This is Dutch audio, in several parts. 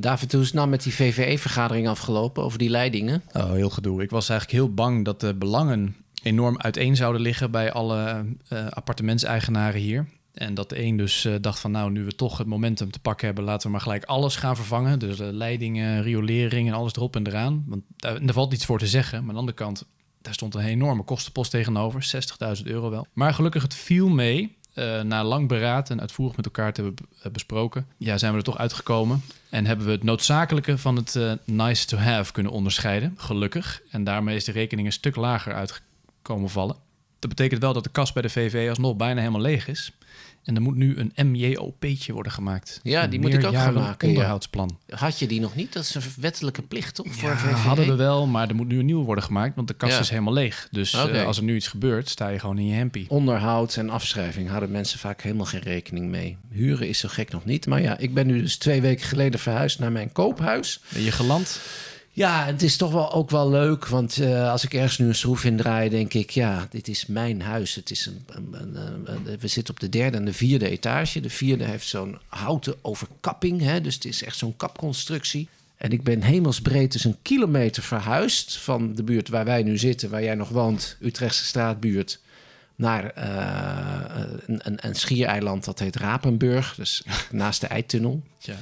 David, hoe is het nou met die VVE-vergadering afgelopen over die leidingen? Oh, heel gedoe. Ik was eigenlijk heel bang dat de belangen enorm uiteen zouden liggen bij alle uh, appartementseigenaren hier. En dat de een dus uh, dacht van nou, nu we toch het momentum te pakken hebben, laten we maar gelijk alles gaan vervangen. Dus de leidingen, riolering en alles erop en eraan. Want daar, daar valt niets voor te zeggen. Maar aan de andere kant, daar stond een enorme kostenpost tegenover, 60.000 euro wel. Maar gelukkig, het viel mee. Uh, na lang beraad en uitvoerig met elkaar te hebben besproken, ja, zijn we er toch uitgekomen. En hebben we het noodzakelijke van het uh, nice to have kunnen onderscheiden, gelukkig. En daarmee is de rekening een stuk lager uitgekomen vallen. Dat betekent wel dat de kas bij de VV alsnog bijna helemaal leeg is. En er moet nu een MJOP'tje worden gemaakt. Ja, die moet ik ook gaan maken. onderhoudsplan. Ja. Had je die nog niet? Dat is een wettelijke plicht, toch? Voor ja, hadden we wel, maar er moet nu een nieuw worden gemaakt, want de kast is helemaal leeg. Dus okay. uh, als er nu iets gebeurt, sta je gewoon in je hempie. Onderhoud en afschrijving houden mensen vaak helemaal geen rekening mee. Huren is zo gek nog niet. Maar ja, ik ben nu dus twee weken geleden verhuisd naar mijn koophuis. Ben je geland? Ja, het is toch wel ook wel leuk. Want uh, als ik ergens nu een schroef in draai, denk ik, ja, dit is mijn huis. Het is een, een, een, een, we zitten op de derde en de vierde etage. De vierde heeft zo'n houten overkapping. Hè, dus het is echt zo'n kapconstructie. En ik ben hemelsbreed dus een kilometer verhuisd van de buurt waar wij nu zitten, waar jij nog woont, Utrechtse straatbuurt, naar uh, een, een, schiereiland dat heet Rapenburg, dus naast de Eitunnel. Ja.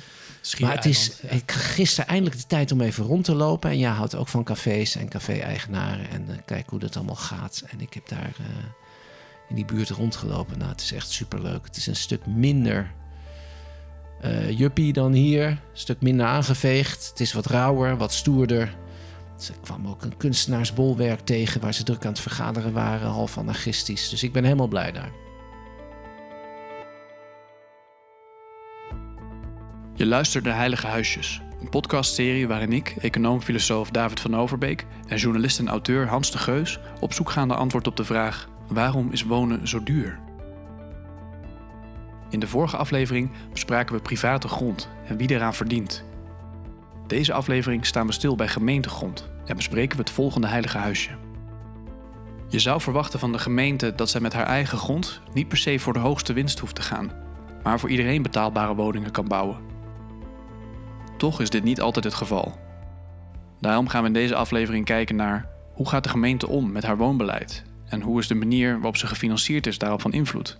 Maar het is ik, gisteren eindelijk de tijd om even rond te lopen. En jij houdt ook van cafés en café-eigenaren. En uh, kijk hoe dat allemaal gaat. En ik heb daar uh, in die buurt rondgelopen. Nou, het is echt superleuk. Het is een stuk minder uh, juppie dan hier. Een stuk minder aangeveegd. Het is wat rauwer, wat stoerder. Dus ik kwam ook een kunstenaarsbolwerk tegen... waar ze druk aan het vergaderen waren, half anarchistisch. Dus ik ben helemaal blij daar. Je luistert naar Heilige Huisjes, een podcastserie waarin ik, econoom-filosoof David van Overbeek en journalist en auteur Hans de Geus op zoek gaan naar antwoord op de vraag: waarom is wonen zo duur? In de vorige aflevering bespraken we private grond en wie eraan verdient. Deze aflevering staan we stil bij gemeentegrond en bespreken we het volgende heilige huisje. Je zou verwachten van de gemeente dat zij met haar eigen grond niet per se voor de hoogste winst hoeft te gaan, maar voor iedereen betaalbare woningen kan bouwen. Toch is dit niet altijd het geval. Daarom gaan we in deze aflevering kijken naar hoe gaat de gemeente om met haar woonbeleid en hoe is de manier waarop ze gefinancierd is daarop van invloed.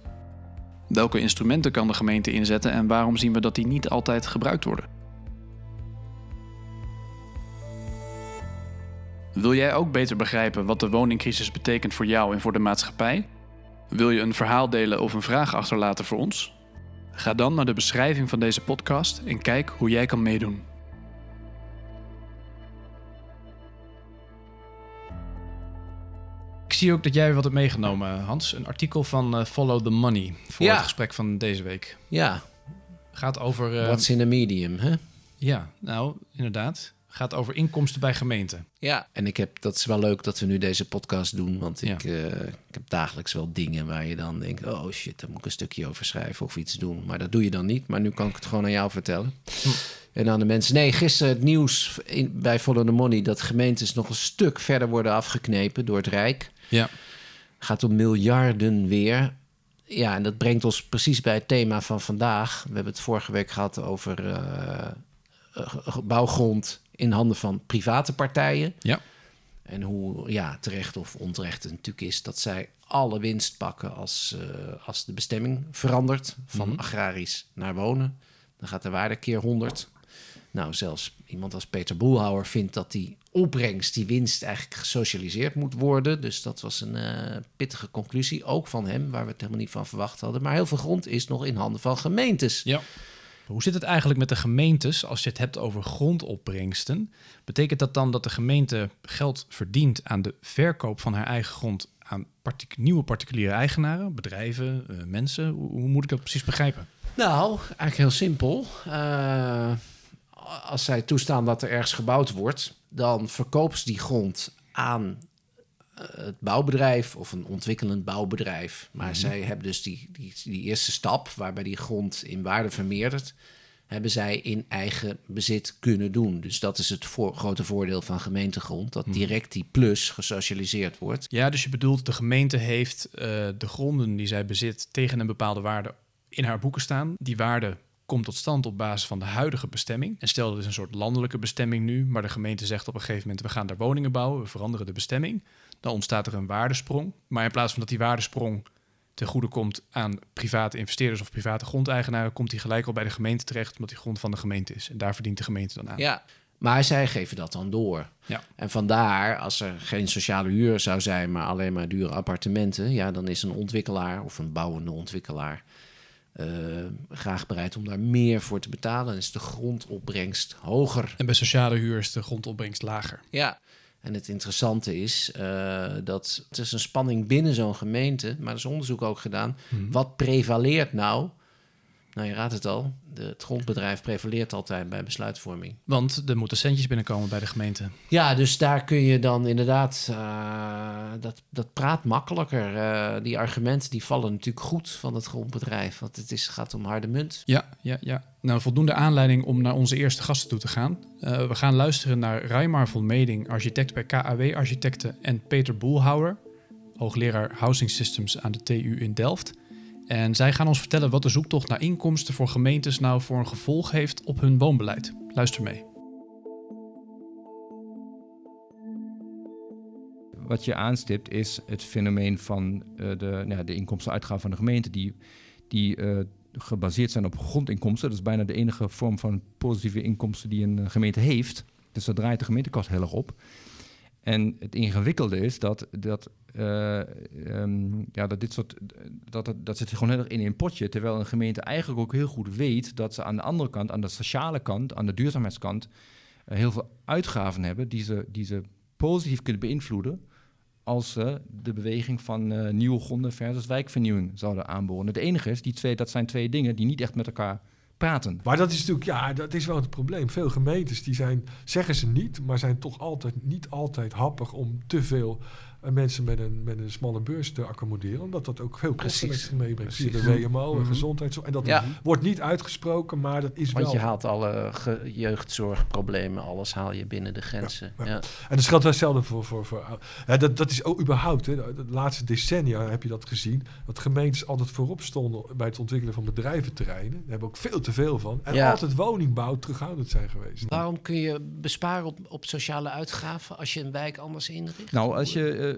Welke instrumenten kan de gemeente inzetten en waarom zien we dat die niet altijd gebruikt worden? Wil jij ook beter begrijpen wat de woningcrisis betekent voor jou en voor de maatschappij? Wil je een verhaal delen of een vraag achterlaten voor ons? Ga dan naar de beschrijving van deze podcast en kijk hoe jij kan meedoen. Ik zie ook dat jij wat hebt meegenomen, Hans. Een artikel van uh, Follow the Money voor ja. het gesprek van deze week. Ja. Gaat over... Uh, What's in a medium, hè? Ja, nou, inderdaad gaat over inkomsten bij gemeenten. Ja, en ik heb, dat is wel leuk dat we nu deze podcast doen. Want ik, ja. uh, ik heb dagelijks wel dingen waar je dan denkt: oh shit, daar moet ik een stukje over schrijven of iets doen. Maar dat doe je dan niet. Maar nu kan ik het gewoon aan jou vertellen. Hm. En aan de mensen. Nee, gisteren het nieuws in, bij Follow the Money dat gemeentes nog een stuk verder worden afgeknepen door het Rijk. Ja. Gaat om miljarden weer. Ja, en dat brengt ons precies bij het thema van vandaag. We hebben het vorige week gehad over uh, bouwgrond in handen van private partijen. Ja. En hoe ja, terecht of onterecht het natuurlijk is dat zij alle winst pakken als, uh, als de bestemming verandert van mm-hmm. agrarisch naar wonen. Dan gaat de waarde keer 100. Nou, zelfs iemand als Peter Boelhouwer vindt dat die opbrengst, die winst, eigenlijk gesocialiseerd moet worden. Dus dat was een uh, pittige conclusie, ook van hem, waar we het helemaal niet van verwacht hadden. Maar heel veel grond is nog in handen van gemeentes. Ja. Hoe zit het eigenlijk met de gemeentes als je het hebt over grondopbrengsten? Betekent dat dan dat de gemeente geld verdient aan de verkoop van haar eigen grond aan nieuwe particuliere eigenaren, bedrijven, uh, mensen? Hoe, hoe, moet ik dat precies begrijpen? Nou, eigenlijk heel simpel. Uh, als zij toestaan dat er ergens gebouwd wordt, dan verkoopt ze die grond aan het bouwbedrijf of een ontwikkelend bouwbedrijf. Maar mm -hmm. zij hebben dus die, die, die eerste stap, waarbij die grond in waarde vermeerdert, hebben zij in eigen bezit kunnen doen. Dus dat is het voor, grote voordeel van gemeentegrond, dat direct die plus gesocialiseerd wordt. Ja, dus je bedoelt de gemeente heeft uh, de gronden die zij bezit tegen een bepaalde waarde in haar boeken staan. Die waarde komt tot stand op basis van de huidige bestemming. En stel dat is een soort landelijke bestemming nu, maar de gemeente zegt op een gegeven moment: we gaan daar woningen bouwen, we veranderen de bestemming. Dan ontstaat er een waardesprong. Maar in plaats van dat die waardesprong ten goede komt aan private investeerders of private grondeigenaren, komt die gelijk al bij de gemeente terecht, omdat die grond van de gemeente is. En daar verdient de gemeente dan aan. Ja, maar zij geven dat dan door. Ja. En vandaar, als er geen sociale huur zou zijn, maar alleen maar dure appartementen, ja, dan is een ontwikkelaar of een bouwende ontwikkelaar eh, graag bereid om daar meer voor te betalen. En is de grondopbrengst hoger. En bij sociale huur is de grondopbrengst lager. Ja. En het interessante is uh, dat het is een spanning binnen zo'n gemeente, maar er is onderzoek ook gedaan. Wat prevaleert nou? Nou, je raadt het al. De, het grondbedrijf prevaleert altijd bij besluitvorming. Want er moeten centjes binnenkomen bij de gemeente. Ja, dus daar kun je dan inderdaad... Uh, dat, dat praat makkelijker. Uh, die argumenten die vallen natuurlijk goed van het grondbedrijf. Want het is, gaat om harde munt. Ja, ja, ja. Nou, voldoende aanleiding om naar onze eerste gasten toe te gaan. Uh, we gaan luisteren naar Raimar van Meding, architect bij KAW Architecten... en Peter Boelhouwer, hoogleraar Housing Systems aan de TU in Delft... En zij gaan ons vertellen wat de zoektocht naar inkomsten voor gemeentes nou voor een gevolg heeft op hun woonbeleid. Luister mee. Wat je aanstipt is het fenomeen van uh, de, nou, de inkomstenuitgaven van de gemeente, die, die uh, gebaseerd zijn op grondinkomsten. Dat is bijna de enige vorm van positieve inkomsten die een gemeente heeft. Dus daar draait de gemeentekast heel erg op. En het ingewikkelde is dat, dat, uh, um, ja, dat dit soort. Dat, dat, dat zit gewoon heel erg in een potje. Terwijl een gemeente eigenlijk ook heel goed weet dat ze aan de andere kant, aan de sociale kant, aan de duurzaamheidskant, uh, heel veel uitgaven hebben die ze, die ze positief kunnen beïnvloeden. Als ze de beweging van uh, nieuwe gronden versus wijkvernieuwing zouden aanboren. Het enige is, die twee, dat zijn twee dingen die niet echt met elkaar praten. Maar dat is natuurlijk, ja, dat is wel het probleem. Veel gemeentes die zijn, zeggen ze niet, maar zijn toch altijd niet altijd happig om te veel mensen met een, met een smalle beurs te accommoderen. Omdat dat ook veel kosten meebrengt. Via de WMO en gezondheidszorg. En dat Ja. wordt niet uitgesproken, maar dat is Want wel. je haalt alle ge- jeugdzorgproblemen, alles haal je binnen de grenzen. Ja, Ja, ja. En dat geldt wel hetzelfde voor... voor, voor dat, dat is ook überhaupt, hè, de, laatste decennia heb je dat gezien. Dat gemeentes altijd voorop stonden bij het ontwikkelen van bedrijventerreinen. Daar hebben we ook veel te veel van. En Ja. altijd woningbouw terughoudend zijn geweest. Waarom kun je besparen op, op sociale uitgaven als je een wijk anders inricht? Nou, als je, eh,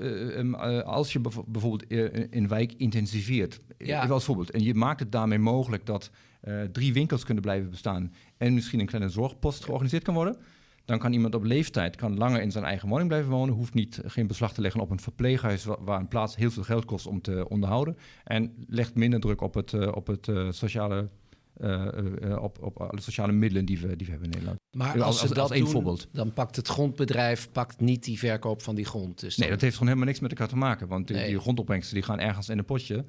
als je bijvoorbeeld eh, een wijk intensiveert, Ja. als voorbeeld, en je maakt het daarmee mogelijk dat eh, drie winkels kunnen blijven bestaan en misschien een kleine zorgpost georganiseerd kan worden, dan kan iemand op leeftijd kan langer in zijn eigen woning blijven wonen, hoeft niet, geen beslag te leggen op een verpleeghuis wa- waar een plaats heel veel geld kost om te onderhouden en legt minder druk op het, eh, op het eh, sociale, eh, eh, op, op alle sociale middelen die we, die we hebben in Nederland. Maar Als- als, als- dat één doen, voorbeeld. dan pakt het grondbedrijf pakt niet die verkoop van die grond. Dus Nee, dat heeft gewoon helemaal niks met elkaar te maken. Want die, Nee. die grondopbrengsten die gaan ergens in een potje.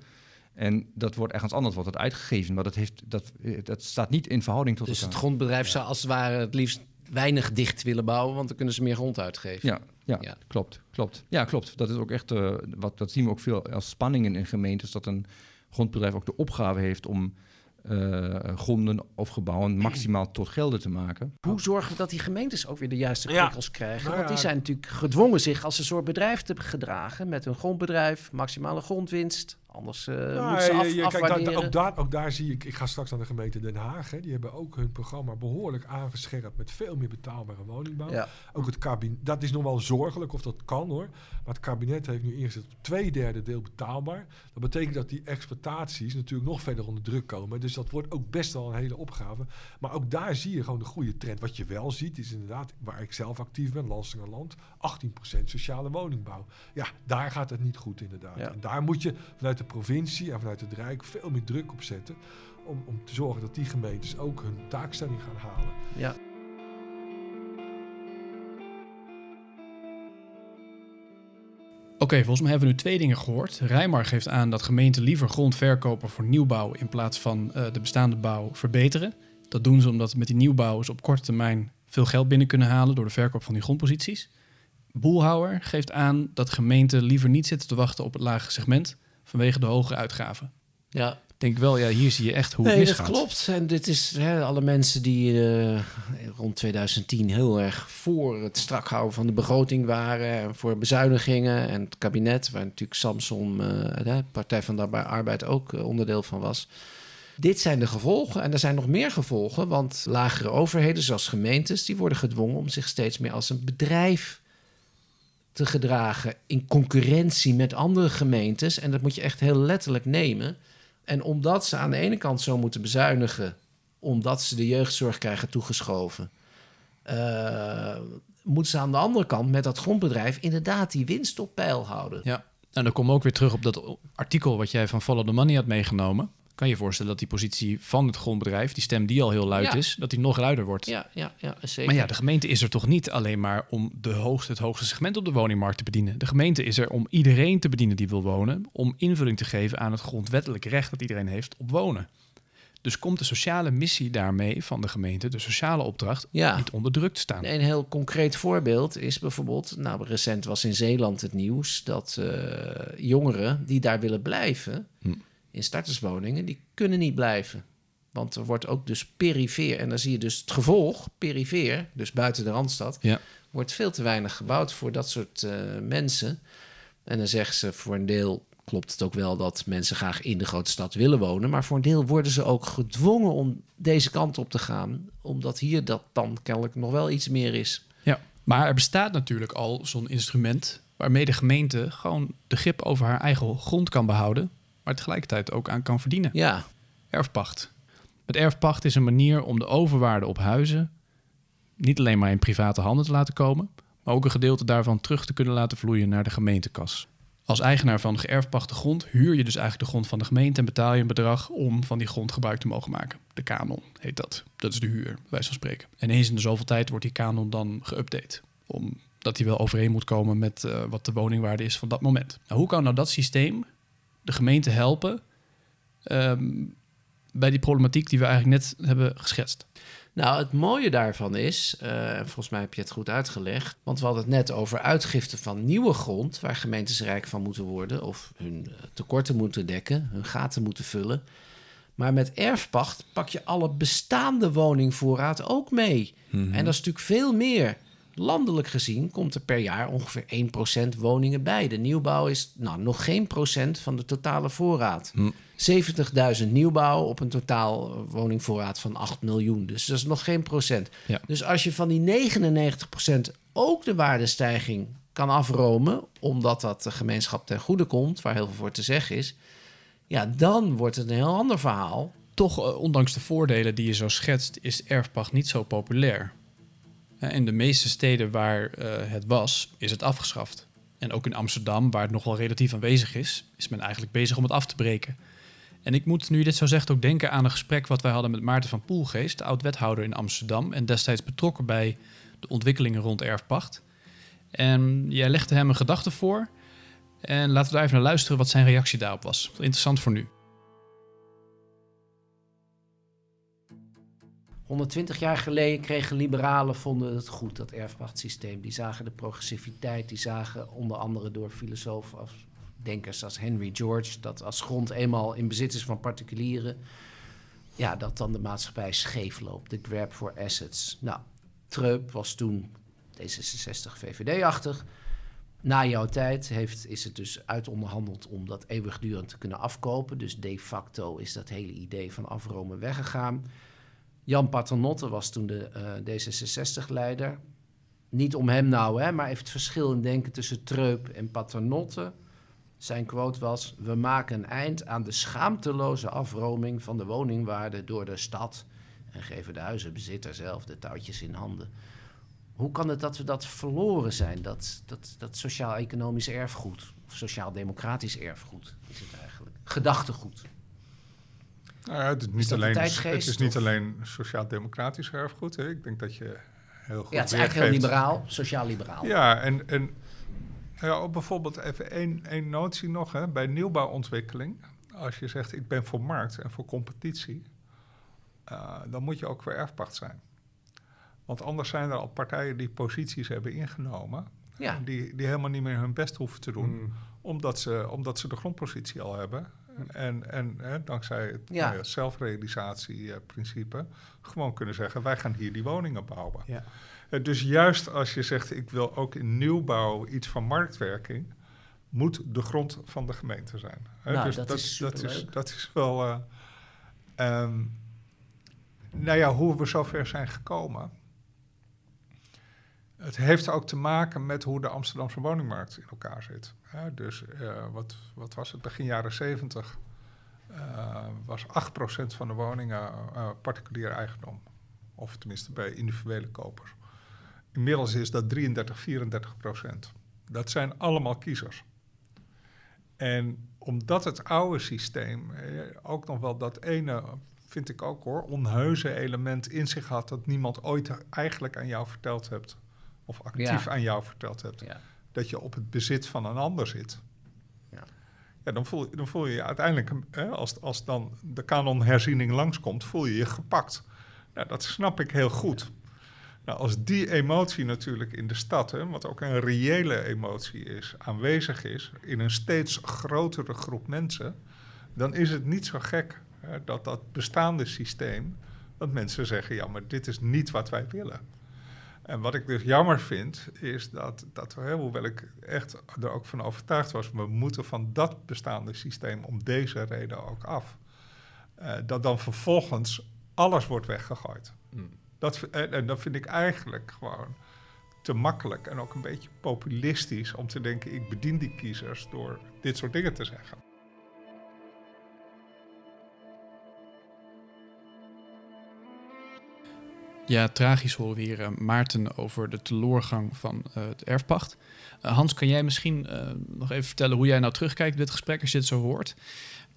En dat wordt ergens anders wordt het uitgegeven. Maar dat, heeft, dat, eh, dat staat niet in verhouding tot Dus het grondbedrijf zou als het ware het liefst weinig dicht willen bouwen, want dan kunnen ze meer grond uitgeven. Ja, ja, Ja. klopt. klopt. Ja, klopt. Dat is ook echt, wat, dat zien we ook veel als spanningen in gemeentes. Dat een grondbedrijf ook de opgave heeft om eh, gronden of gebouwen maximaal tot gelden te maken. Hoe zorgen we dat die gemeentes ook weer de juiste Ja. prikkels krijgen? Nou Want die ja. zijn natuurlijk gedwongen zich als een soort bedrijf te gedragen met een grondbedrijf, maximale grondwinst. Anders eh Nou, moeten ze af, je- kijk, daar, ook, daar, ook daar zie ik, ik ga straks naar de gemeente Den Haag. Hè, die hebben ook hun programma behoorlijk aangescherpt met veel meer betaalbare woningbouw. Ja. Ook het kabinet, dat is nog wel zorgelijk of dat kan hoor. Maar het kabinet heeft nu ingezet op twee derde deel betaalbaar. Dat betekent dat die exploitaties natuurlijk nog verder onder druk komen. Dus dat wordt ook best wel een hele opgave. Maar ook daar zie je gewoon de goede trend. Wat je wel ziet is inderdaad, waar ik zelf actief ben, Lansingerland, 18% sociale woningbouw. Ja, daar gaat het niet goed inderdaad. Ja. En daar moet je vanuit de provincie en vanuit het Rijk veel meer druk op zetten. Om, om te zorgen dat die gemeentes ook hun taakstelling gaan halen. Ja. Oké, volgens mij hebben we nu twee dingen gehoord. Rijmar geeft aan dat gemeenten liever grond verkopen voor nieuwbouw in plaats van eh, de bestaande bouw verbeteren. Dat doen ze omdat met die nieuwbouw ze op korte termijn veel geld binnen kunnen halen door de verkoop van die grondposities. Boelhouwer geeft aan dat gemeenten liever niet zitten te wachten op het lage segment vanwege de hogere uitgaven. ja. Ik denk wel, ja, hier zie je echt hoe het Nee, dat misgaat. klopt. En dit is hè, alle mensen die eh, rond 2010 heel erg voor het strak houden van de begroting waren. En voor bezuinigingen. En het kabinet, waar natuurlijk Samson, eh, de Partij van de Arbeid ook eh, onderdeel van was. dit zijn de gevolgen. En er zijn nog meer gevolgen, want lagere overheden, zoals gemeentes, die worden gedwongen om zich steeds meer als een bedrijf te gedragen in concurrentie met andere gemeentes. En dat moet je echt heel letterlijk nemen. En omdat ze aan de ene kant zo moeten bezuinigen, omdat ze de jeugdzorg krijgen toegeschoven, uh, moeten ze aan de andere kant met dat grondbedrijf inderdaad die winst op peil houden. Ja, en dan komen we ook weer terug op dat artikel wat jij van Follow the Money had meegenomen kan je voorstellen dat die positie van het grondbedrijf, die stem die al heel luid is, dat die nog luider wordt. Ja, ja, ja, zeker. Maar ja, de gemeente is er toch niet alleen maar om de hoogste, het hoogste segment op de woningmarkt te bedienen. De gemeente is er om iedereen te bedienen die wil wonen, om invulling te geven aan het grondwettelijke recht dat iedereen heeft op wonen. Dus komt de sociale missie daarmee van de gemeente, de sociale opdracht, ja. niet onder druk te staan. Een heel concreet voorbeeld is bijvoorbeeld, nou recent was in Zeeland het nieuws dat uh, jongeren die daar willen blijven, hm in starterswoningen, die kunnen niet blijven. Want er wordt ook dus perifeer, en dan zie je dus het gevolg, perifeer, dus buiten de Randstad, ja. wordt veel te weinig gebouwd voor dat soort uh, mensen. En dan zeggen ze voor een deel klopt het ook wel dat mensen graag in de grote stad willen wonen, maar voor een deel worden ze ook gedwongen om deze kant op te gaan, omdat hier dat dan kennelijk nog wel iets meer is. Ja, maar er bestaat natuurlijk al zo'n instrument waarmee de gemeente gewoon de grip over haar eigen grond kan behouden maar tegelijkertijd ook aan kan verdienen. Ja. Erfpacht. Met erfpacht is een manier om de overwaarde op huizen niet alleen maar in private handen te laten komen, maar ook een gedeelte daarvan terug te kunnen laten vloeien naar de gemeentekas. Als eigenaar van geërfpachte grond huur je dus eigenlijk de grond van de gemeente en betaal je een bedrag om van die grond gebruik te mogen maken. De kanon heet dat. Dat is de huur, wij van spreken. En eens in de zoveel tijd wordt die kanon dan geüpdate. Omdat die wel overeen moet komen met uh, wat de woningwaarde is van dat moment. Nou, hoe kan nou dat systeem de gemeente helpen ehm, bij die problematiek die we eigenlijk net hebben geschetst? Nou, het mooie daarvan is, uh, volgens mij heb je het goed uitgelegd, want we hadden het net over uitgifte van nieuwe grond, waar gemeentes rijk van moeten worden, of hun eh, tekorten moeten dekken, hun gaten moeten vullen. Maar met erfpacht pak je alle bestaande woningvoorraad ook mee. Mhm. En dat is natuurlijk veel meer. Landelijk gezien komt er per jaar ongeveer 1% woningen bij. De nieuwbouw is nou, nog geen procent van de totale voorraad. Hm. 70.000 nieuwbouw op een totaal woningvoorraad van 8 miljoen. Dus dat is nog geen procent. Dus als je van die 99% ook de waardestijging kan afromen, omdat dat de gemeenschap ten goede komt, waar heel veel voor te zeggen is, ja, dan wordt het een heel ander verhaal. Toch, eh, ondanks de voordelen die je zo schetst, is erfpacht niet zo populair. In de meeste steden waar eh, het was, is het afgeschaft. En ook in Amsterdam, waar het nog wel relatief aanwezig is, is men eigenlijk bezig om het af te breken. En ik moet, nu dit zo zegt, ook denken aan een gesprek wat wij hadden met Maarten van Poelgeest, de oud-wethouder in Amsterdam en destijds betrokken bij de ontwikkelingen rond erfpacht. En jij legde hem een gedachte voor. En laten we daar even naar luisteren wat zijn reactie daarop was. Interessant voor nu. 120 jaar geleden kregen liberalen, vonden het goed, dat erfpachtsysteem. Die zagen de progressiviteit, die zagen onder andere door filosofen als denkers als Henry George, dat als grond eenmaal in bezit is van particulieren, ja, dat dan de maatschappij scheef loopt. De grab for assets. Nou, Treup was toen D66 VVD-achtig. Na jouw tijd heeft, is het dus uitonderhandeld om dat eeuwigdurend te kunnen afkopen. Dus de facto is dat hele idee van afromen weggegaan. Jan Paternotte was toen de uh, D66-leider. Niet om hem nou, hè, maar even het verschil in denken tussen Treup en Paternotte. Zijn quote was: We maken een eind aan de schaamteloze afroming van de woningwaarde door de stad en geven de huizenbezitter zelf de touwtjes in handen. Hoe kan het dat we dat verloren zijn, dat, dat, dat sociaal-economisch erfgoed, of sociaal-democratisch erfgoed is het eigenlijk? Gedachtegoed. Nou ja, het is niet, alleen, het is niet alleen sociaal-democratisch erfgoed. Hè. Ik denk dat je heel goed. Ja, het is eigenlijk heel liberaal, sociaal-liberaal. Ja, en, en ja, bijvoorbeeld even één, één notie nog. Hè. Bij nieuwbouwontwikkeling, als je zegt ik ben voor markt en voor competitie, uh, dan moet je ook voor erfpacht zijn. Want anders zijn er al partijen die posities hebben ingenomen, ja. die, die helemaal niet meer hun best hoeven te doen, mm. omdat, ze, omdat ze de grondpositie al hebben. En, en hè, dankzij het ja. nou zelfrealisatieprincipe gewoon kunnen zeggen: wij gaan hier die woningen bouwen. Ja. Uh, dus juist als je zegt: ik wil ook in nieuwbouw iets van marktwerking, moet de grond van de gemeente zijn. Nou, dus dat, dat, is dat, is, dat is wel. Uh, Ehm, nou ja, hoe we zover zijn gekomen. Het heeft ook te maken met hoe de Amsterdamse woningmarkt in elkaar zit. Hè, dus uh, wat, wat was het? Begin jaren 70 uh, was 8% van de woningen uh, particulier eigendom. Of tenminste bij individuele kopers. Inmiddels is dat 33, 34 procent. Dat zijn allemaal kiezers. En omdat het oude systeem ook nog wel dat ene, vind ik ook hoor, onheuze element in zich had dat niemand ooit eigenlijk aan jou verteld hebt, of actief aan jou verteld hebt, ja. Dat je op het bezit van een ander zit. Ja. Ja, dan, voel, dan voel je je uiteindelijk, hè, als, als dan de kanonherziening langskomt, voel je je gepakt. Nou, dat snap ik heel goed. Nou, als die emotie natuurlijk in de stad, hè, wat ook een reële emotie is, aanwezig is in een steeds grotere groep mensen, dan is het niet zo gek hè, dat dat bestaande systeem, dat mensen zeggen, ja, maar dit is niet wat wij willen. En wat ik dus jammer vind, is dat, dat hè, hoewel ik echt er ook van overtuigd was, we moeten van dat bestaande systeem om deze reden ook af. Uh, dat dan vervolgens alles wordt weggegooid. Mm. Dat, en, en dat vind ik eigenlijk gewoon te makkelijk en ook een beetje populistisch om te denken: ik bedien die kiezers door dit soort dingen te zeggen. Ja, tragisch horen we hier uh, Maarten over de teloorgang van uh, het erfpacht. Uh, Hans, kan jij misschien nog even vertellen hoe jij nou terugkijkt op dit gesprek als je het zo hoort?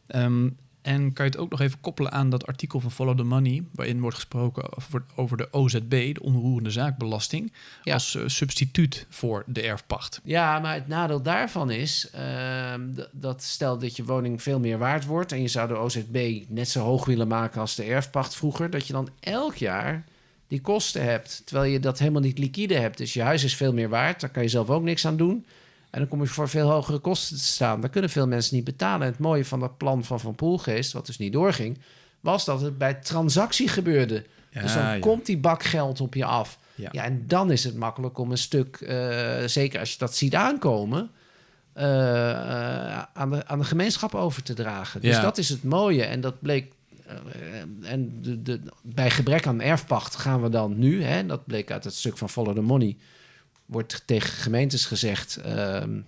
Um, en kan je het ook nog even koppelen aan dat artikel van Follow the Money, waarin wordt gesproken over, de OZB, de onroerende zaakbelasting, als uh, substituut voor de erfpacht. Ja, maar het nadeel daarvan is uh, dat stel dat je woning veel meer waard wordt en je zou de OZB net zo hoog willen maken als de erfpacht vroeger, dat je dan elk jaar die kosten hebt, terwijl je dat helemaal niet liquide hebt. Dus je huis is veel meer waard, daar kan je zelf ook niks aan doen. En dan kom je voor veel hogere kosten te staan. Daar kunnen veel mensen niet betalen. En het mooie van dat plan van Van Poelgeest, wat dus niet doorging, was dat het bij transactie gebeurde. dus dan komt die bak geld op je af. Ja. ja. en dan is het makkelijk om een stuk, uh, zeker als je dat ziet aankomen, uh, uh, aan, de, aan de gemeenschap over te dragen. Dus dat is het mooie. En dat bleek. En de, de, bij gebrek aan erfpacht gaan we dan nu, hè, dat bleek uit het stuk van Follow the Money, wordt tegen gemeentes gezegd... Um,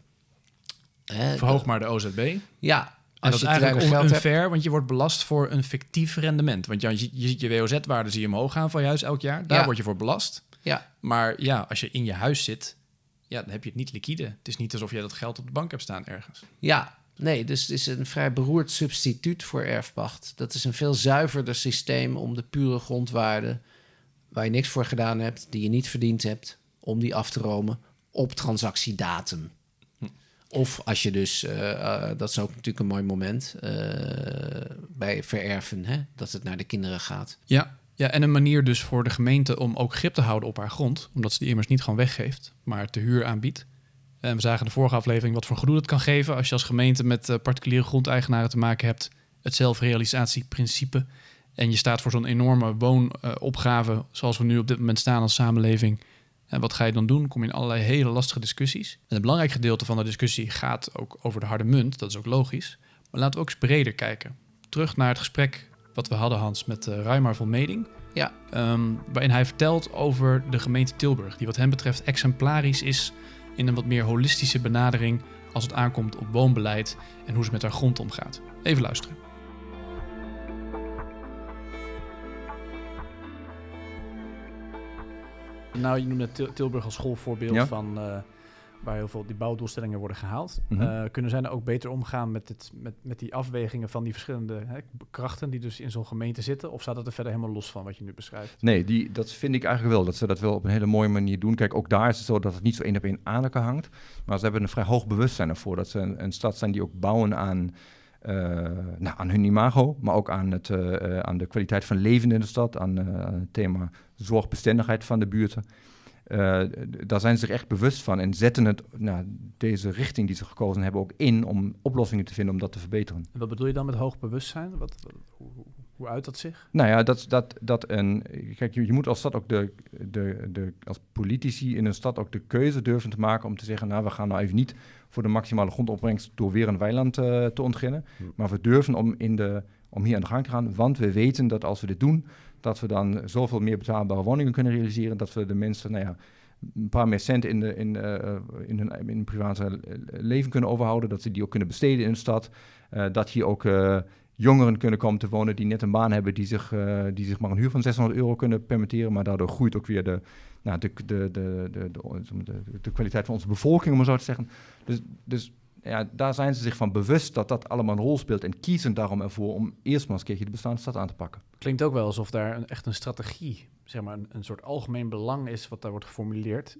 Verhoog maar de OZB. Ja, en dat is eigenlijk onfair, want je wordt belast voor een fictief rendement. Want je, je ziet je WOZ-waarde zie je omhoog gaan van je huis elk jaar. Daar word je voor belast. Ja. Maar ja, als je in je huis zit, ja, dan heb je het niet liquide. Het is niet alsof je dat geld op de bank hebt staan ergens. Ja, nee, dus het is een vrij beroerd substituut voor erfpacht. Dat is een veel zuiverder systeem om de pure grondwaarde... waar je niks voor gedaan hebt, die je niet verdiend hebt om die af te romen op transactiedatum. Hm. Of als je dus, uh, uh, dat is ook natuurlijk een mooi moment uh, bij vererven, hè, dat het naar de kinderen gaat. Ja, ja, en een manier dus voor de gemeente om ook grip te houden op haar grond, omdat ze die immers niet gewoon weggeeft, maar te huur aanbiedt. En we zagen in de vorige aflevering wat voor gedoe het kan geven als je als gemeente met particuliere grondeigenaren te maken hebt. Het zelfrealisatieprincipe. En je staat voor zo'n enorme woonopgave, zoals we nu op dit moment staan als samenleving. En wat ga je dan doen? Kom je in allerlei hele lastige discussies. En een belangrijk gedeelte van de discussie gaat ook over de harde munt. Dat is ook logisch. Maar laten we ook eens breder kijken. Terug naar het gesprek wat we hadden, Hans, met uh, Ruimar van Meding. Ja. Um, waarin hij vertelt over de gemeente Tilburg. Die wat hem betreft exemplarisch is in een wat meer holistische benadering... als het aankomt op woonbeleid en hoe ze met haar grond omgaat. Even luisteren. Nou, je noemde Tilburg als schoolvoorbeeld van uh, waar heel veel die bouwdoelstellingen worden gehaald. Mm -hmm. uh, kunnen zij nou ook beter omgaan met, het, met, met die afwegingen van die verschillende hè, krachten die dus in zo'n gemeente zitten? Of staat dat er verder helemaal los van wat je nu beschrijft? Nee, die, dat vind ik eigenlijk wel. Dat ze dat wel op een hele mooie manier doen. Kijk, ook daar is het zo dat het niet zo één op één aan elkaar hangt. Maar ze hebben een vrij hoog bewustzijn ervoor. Dat ze een, een stad zijn die ook bouwen aan... Uh, nou, aan hun imago, maar ook aan, het, uh, aan de kwaliteit van leven in de stad, aan, aan het thema zorgbestendigheid van de buurten. Daar zijn ze zich echt bewust van en zetten het, nou, deze richting die ze gekozen hebben ook in om oplossingen te vinden om dat te verbeteren. En wat bedoel je dan met hoog bewustzijn? Wat, hoe, hoe uit dat zich? Nou ja, dat, dat, dat een. Kijk, je, je moet als stad ook de, de, de. als politici in een stad ook de keuze durven te maken om te zeggen. Nou, we gaan nou even niet voor de maximale grondopbrengst door weer een weiland uh, te ontginnen. Hm. Maar we durven om in de om hier aan de gang te gaan. Want we weten dat als we dit doen, dat we dan zoveel meer betaalbare woningen kunnen realiseren. Dat we de mensen, nou ja, een paar meer cent in, de, in, eh, in, hun, in private leven kunnen overhouden. Dat ze die ook kunnen besteden in de stad. Eh, dat hier ook eh, jongeren kunnen komen te wonen die net een baan hebben, die zich, die zich maar een huur van 600 euro kunnen permitteren. Maar daardoor groeit ook weer de, nou, de, de, de, de, de, de, kwaliteit van onze bevolking, om het zo te zeggen. Dus, dus ja, daar zijn ze zich van bewust dat dat allemaal een rol speelt en kiezen daarom ervoor om eerst maar eens een keertje de bestaande stad aan te pakken. Klinkt ook wel alsof daar een, echt een strategie, zeg maar een, een soort algemeen belang is wat daar wordt geformuleerd,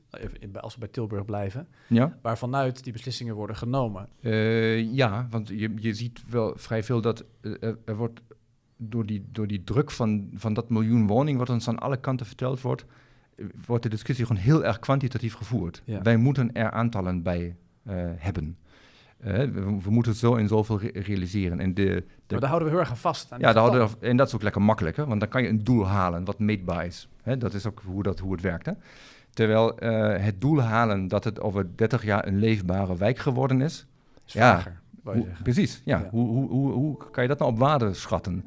als we bij Tilburg blijven, ja? waarvanuit die beslissingen worden genomen. Uh, ja, want je, je ziet wel vrij veel dat er, er wordt door die, door die druk van, van dat miljoen woningen, wat ons aan alle kanten verteld wordt, wordt de discussie gewoon heel erg kwantitatief gevoerd. Wij moeten er aantallen bij uh, hebben. Uh, we, we, moeten het zo en zoveel re realiseren. En de, de, maar daar houden we heel erg aan vast. Aan ja, daar houden we, en dat is ook lekker makkelijk, hè, want dan kan je een doel halen wat meetbaar is. Hè, dat is ook hoe, dat, hoe het werkt. Hè. Terwijl uh, het doel halen dat het over 30 jaar een leefbare wijk geworden is. is ja, hoe, precies, ja. ja. Hoe, hoe, hoe, hoe, kan je dat nou op waarde schatten?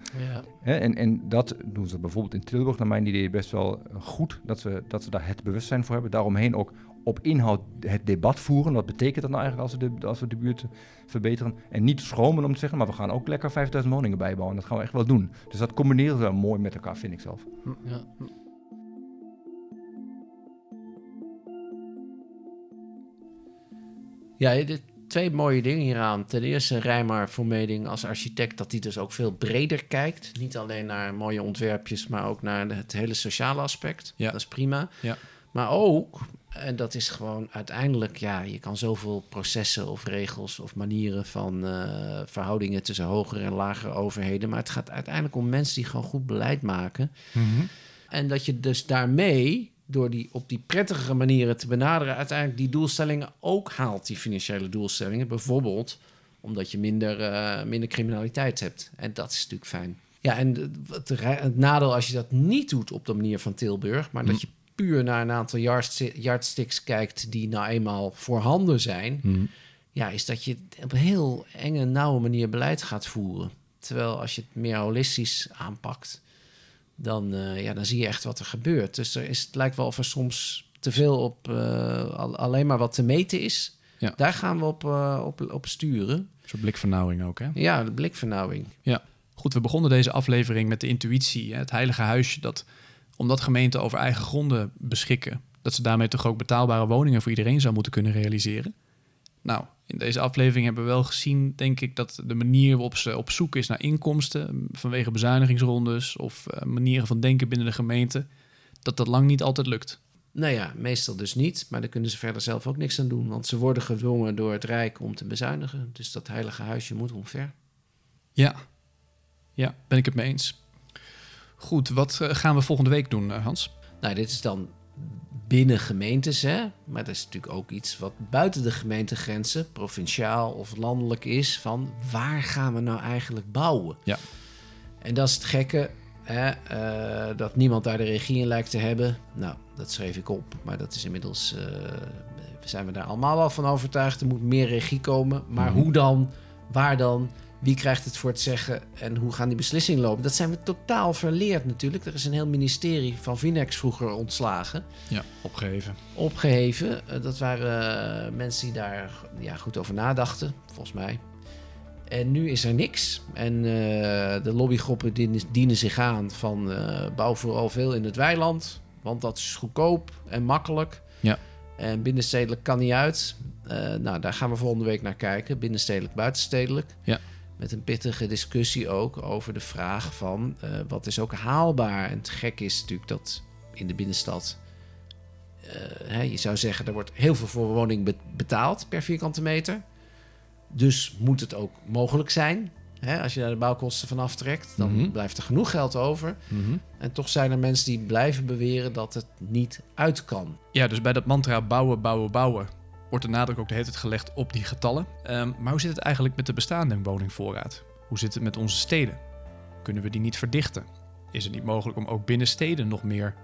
Ja. en, en dat doen ze bijvoorbeeld in Tilburg, naar mijn idee, best wel goed. Dat ze, dat ze daar het bewustzijn voor hebben. Daaromheen ook op inhoud het debat voeren. Wat betekent dat nou eigenlijk als we de, als we de buurt verbeteren? En niet schromen om te zeggen, maar we gaan ook lekker 5000 woningen bijbouwen. Dat gaan we echt wel doen. Dus dat combineren we mooi met elkaar, vind ik zelf. Ja. Ja, dit, twee mooie dingen hieraan. Ten eerste Rijmar Vermeding als architect, dat hij dus ook veel breder kijkt. Niet alleen naar mooie ontwerpjes, maar ook naar het hele sociale aspect. Ja. Dat is prima. Ja. Maar ook, en dat is gewoon uiteindelijk, ja, je kan zoveel processen of regels of manieren van uh, verhoudingen tussen hogere en lagere overheden. Maar het gaat uiteindelijk om mensen die gewoon goed beleid maken. Mm -hmm. En dat je dus daarmee door die op die prettigere manieren te benaderen, uiteindelijk die doelstellingen ook haalt, die financiële doelstellingen. Bijvoorbeeld omdat je minder, uh, minder criminaliteit hebt. En dat is natuurlijk fijn. Ja, en het, het, nadeel als je dat niet doet op de manier van Tilburg, maar dat je puur naar een aantal yardsticks kijkt die nou eenmaal voorhanden zijn, mm. ja, is dat je op een heel enge, nauwe manier beleid gaat voeren. Terwijl als je het meer holistisch aanpakt, dan, uh, ja, dan zie je echt wat er gebeurt. Dus er is, het lijkt wel of er soms te veel op uh, alleen maar wat te meten is. Ja. Daar gaan we op, uh, op, op sturen. Een soort blikvernauwing ook, hè? Ja, de blikvernauwing. Ja. Goed, we begonnen deze aflevering met de intuïtie, hè, het heilige huisje, dat omdat gemeenten over eigen gronden beschikken, dat ze daarmee toch ook betaalbare woningen voor iedereen zou moeten kunnen realiseren. Nou, in deze aflevering hebben we wel gezien, denk ik, dat de manier waarop ze op zoek is naar inkomsten vanwege bezuinigingsrondes of uh, manieren van denken binnen de gemeente, dat dat lang niet altijd lukt. Nou ja, meestal dus niet, maar daar kunnen ze verder zelf ook niks aan doen, want ze worden gedwongen door het Rijk om te bezuinigen. Dus dat heilige huisje moet omver. Ja, ja, ben ik het mee eens. Goed, wat uh, gaan we volgende week doen, uh, Hans? Nou, dit is dan binnen gemeentes, hè? maar dat is natuurlijk ook iets wat buiten de gemeentegrenzen, provinciaal of landelijk is, van waar gaan we nou eigenlijk bouwen? Ja. En dat is het gekke, hè? Uh, dat niemand daar de regie in lijkt te hebben. Nou, dat schreef ik op, maar dat is inmiddels, uh, zijn we daar allemaal wel van overtuigd. Er moet meer regie komen, maar Mhm. hoe dan, waar dan? Wie krijgt het voor het zeggen en hoe gaan die beslissingen lopen? Dat zijn we totaal verleerd natuurlijk. Er is een heel ministerie van Vinex vroeger ontslagen Ja, opgeheven. opgeheven. Uh, dat waren uh, mensen die daar ja, goed over nadachten, volgens mij. En nu is er niks. En uh, de lobbygroepen dienen, dienen zich aan van bouw vooral veel in het weiland. Want dat is goedkoop en makkelijk. Ja. En binnenstedelijk kan niet uit. nou, daar gaan we volgende week naar kijken. Binnenstedelijk, buitenstedelijk. Ja. Met een pittige discussie ook over de vraag van wat is ook haalbaar. En het gek is natuurlijk dat in de binnenstad uh, hè, je zou zeggen, er wordt heel veel voor woning be betaald per vierkante meter. Dus moet het ook mogelijk zijn. Hè, als je daar de bouwkosten van aftrekt, dan Mhm. blijft er genoeg geld over. Mm En toch zijn er mensen die blijven beweren dat het niet uit kan. Ja, dus bij dat mantra bouwen, bouwen, bouwen wordt de nadruk ook de hele tijd gelegd op die getallen. Um, maar hoe zit het eigenlijk met de bestaande woningvoorraad? Hoe zit het met onze steden? Kunnen we die niet verdichten? Is het niet mogelijk om ook binnen steden nog meer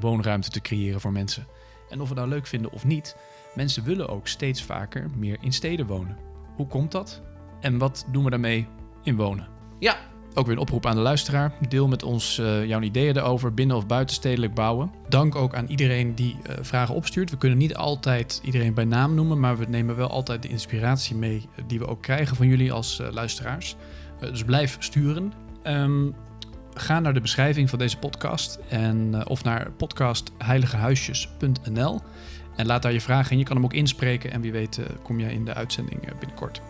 woonruimte te creëren voor mensen? En of we nou leuk vinden of niet, mensen willen ook steeds vaker meer in steden wonen. Hoe komt dat? En wat doen we daarmee in wonen? Ja, Ook weer een oproep aan de luisteraar. Deel met ons uh, jouw ideeën erover, binnen- of buitenstedelijk bouwen. Dank ook aan iedereen die uh, vragen opstuurt. We kunnen niet altijd iedereen bij naam noemen, maar we nemen wel altijd de inspiratie mee die we ook krijgen van jullie als luisteraars. dus blijf sturen. Um, ga naar de beschrijving van deze podcast en, of naar podcastheiligehuisjes.nl en laat daar je vragen in. Je kan hem ook inspreken en wie weet kom jij in de uitzending binnenkort.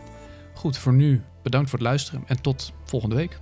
Goed, voor nu bedankt voor het luisteren en tot volgende week.